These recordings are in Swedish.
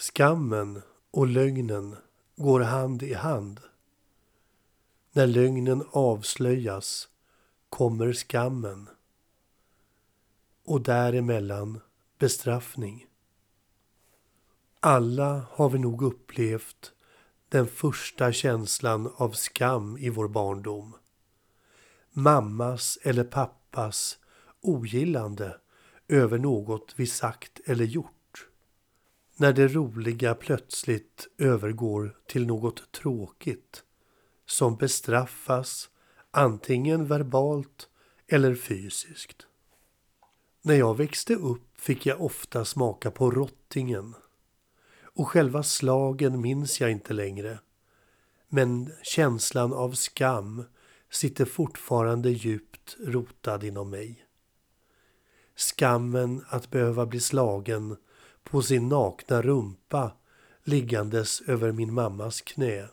Skammen och lögnen går hand i hand. När lögnen avslöjas kommer skammen och däremellan bestraffning. Alla har vi nog upplevt den första känslan av skam i vår barndom. Mammas eller pappas ogillande över något vi sagt eller gjort. När det roliga plötsligt övergår till något tråkigt som bestraffas antingen verbalt eller fysiskt. När jag växte upp fick jag ofta smaka på rottingen och själva slagen minns jag inte längre. Men känslan av skam sitter fortfarande djupt rotad inom mig. Skammen att behöva bli slagen på sin nakna rumpa liggandes över min mammas knä.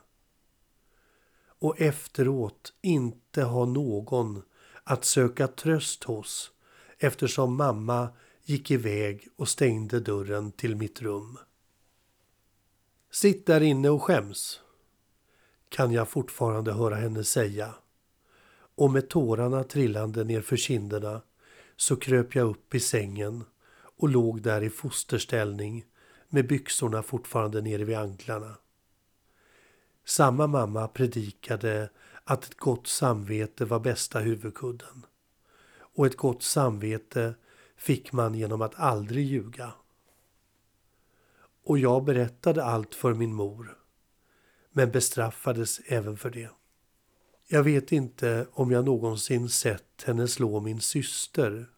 Och efteråt inte ha någon att söka tröst hos eftersom mamma gick iväg och stängde dörren till mitt rum. Sitt där inne och skäms, kan jag fortfarande höra henne säga. Och med tårarna trillande nerför kinderna så kröp jag upp i sängen och låg där i fosterställning med byxorna fortfarande nere vid anklarna. Samma mamma predikade att ett gott samvete var bästa huvudkudden. Och ett gott samvete fick man genom att aldrig ljuga. Och jag berättade allt för min mor, men bestraffades även för det. Jag vet inte om jag någonsin sett henne slå min syster,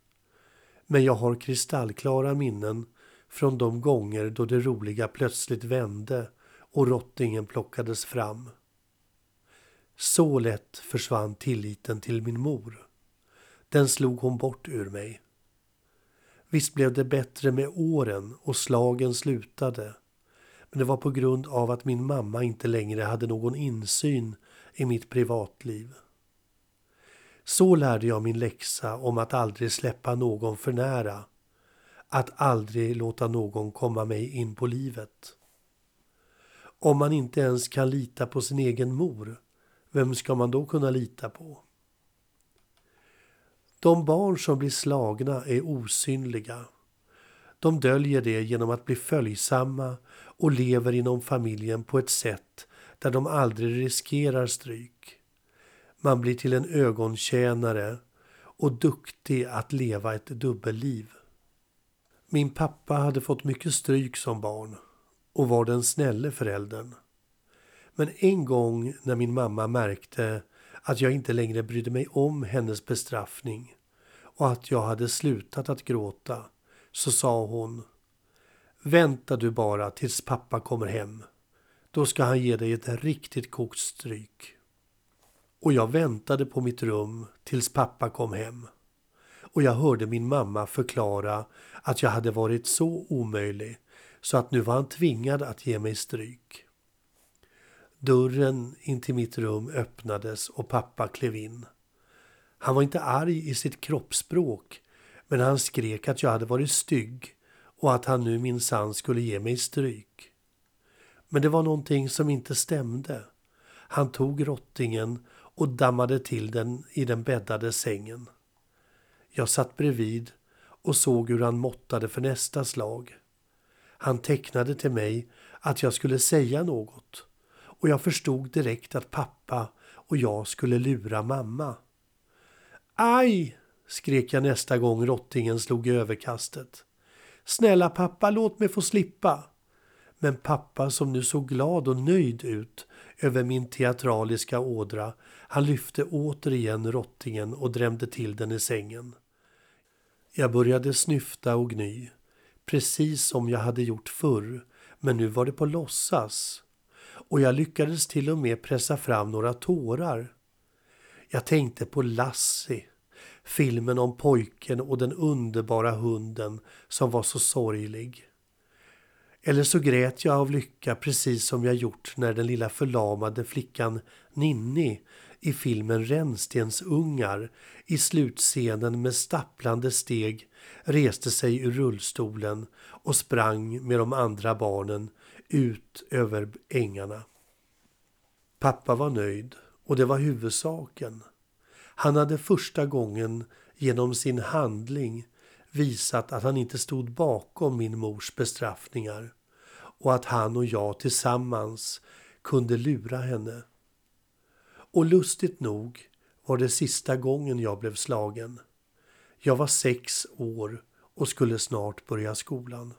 men jag har kristallklara minnen från de gånger då det roliga plötsligt vände och rottingen plockades fram. Så lätt försvann tilliten till min mor. Den slog hon bort ur mig. Visst blev det bättre med åren och slagen slutade. Men det var på grund av att min mamma inte längre hade någon insyn i mitt privatliv. Så lärde jag min läxa om att aldrig släppa någon för nära. Att aldrig låta någon komma mig in på livet. Om man inte ens kan lita på sin egen mor, vem ska man då kunna lita på? De barn som blir slagna är osynliga. De döljer det genom att bli följsamma och lever inom familjen på ett sätt där de aldrig riskerar stryk. Man blir till en ögontjänare och duktig att leva ett dubbelliv. Min pappa hade fått mycket stryk som barn och var den snälle föräldern. Men en gång när min mamma märkte att jag inte längre brydde mig om hennes bestraffning och att jag hade slutat att gråta så sa hon Vänta du bara tills pappa kommer hem. Då ska han ge dig ett riktigt kokt stryk. Och jag väntade på mitt rum tills pappa kom hem. Och jag hörde min mamma förklara att jag hade varit så omöjlig så att nu var han tvingad att ge mig stryk. Dörren in till mitt rum öppnades och pappa klev in. Han var inte arg i sitt kroppsspråk men han skrek att jag hade varit stygg och att han nu minsann skulle ge mig stryk. Men det var någonting som inte stämde. Han tog rottingen och dammade till den i den bäddade sängen. Jag satt bredvid och såg hur han måttade för nästa slag. Han tecknade till mig att jag skulle säga något och jag förstod direkt att pappa och jag skulle lura mamma. Aj! skrek jag nästa gång rottingen slog i överkastet. Snälla pappa, låt mig få slippa. Men pappa som nu såg glad och nöjd ut över min teatraliska ådra, han lyfte återigen rottingen och drämde till den i sängen. Jag började snyfta och gny, precis som jag hade gjort förr, men nu var det på låtsas. Och jag lyckades till och med pressa fram några tårar. Jag tänkte på Lassie, filmen om pojken och den underbara hunden som var så sorglig. Eller så grät jag av lycka precis som jag gjort när den lilla förlamade flickan Ninni i filmen Rännstensungar i slutscenen med stapplande steg reste sig ur rullstolen och sprang med de andra barnen ut över ängarna. Pappa var nöjd och det var huvudsaken. Han hade första gången genom sin handling visat att han inte stod bakom min mors bestraffningar och att han och jag tillsammans kunde lura henne. Och lustigt nog var det sista gången jag blev slagen. Jag var sex år och skulle snart börja skolan.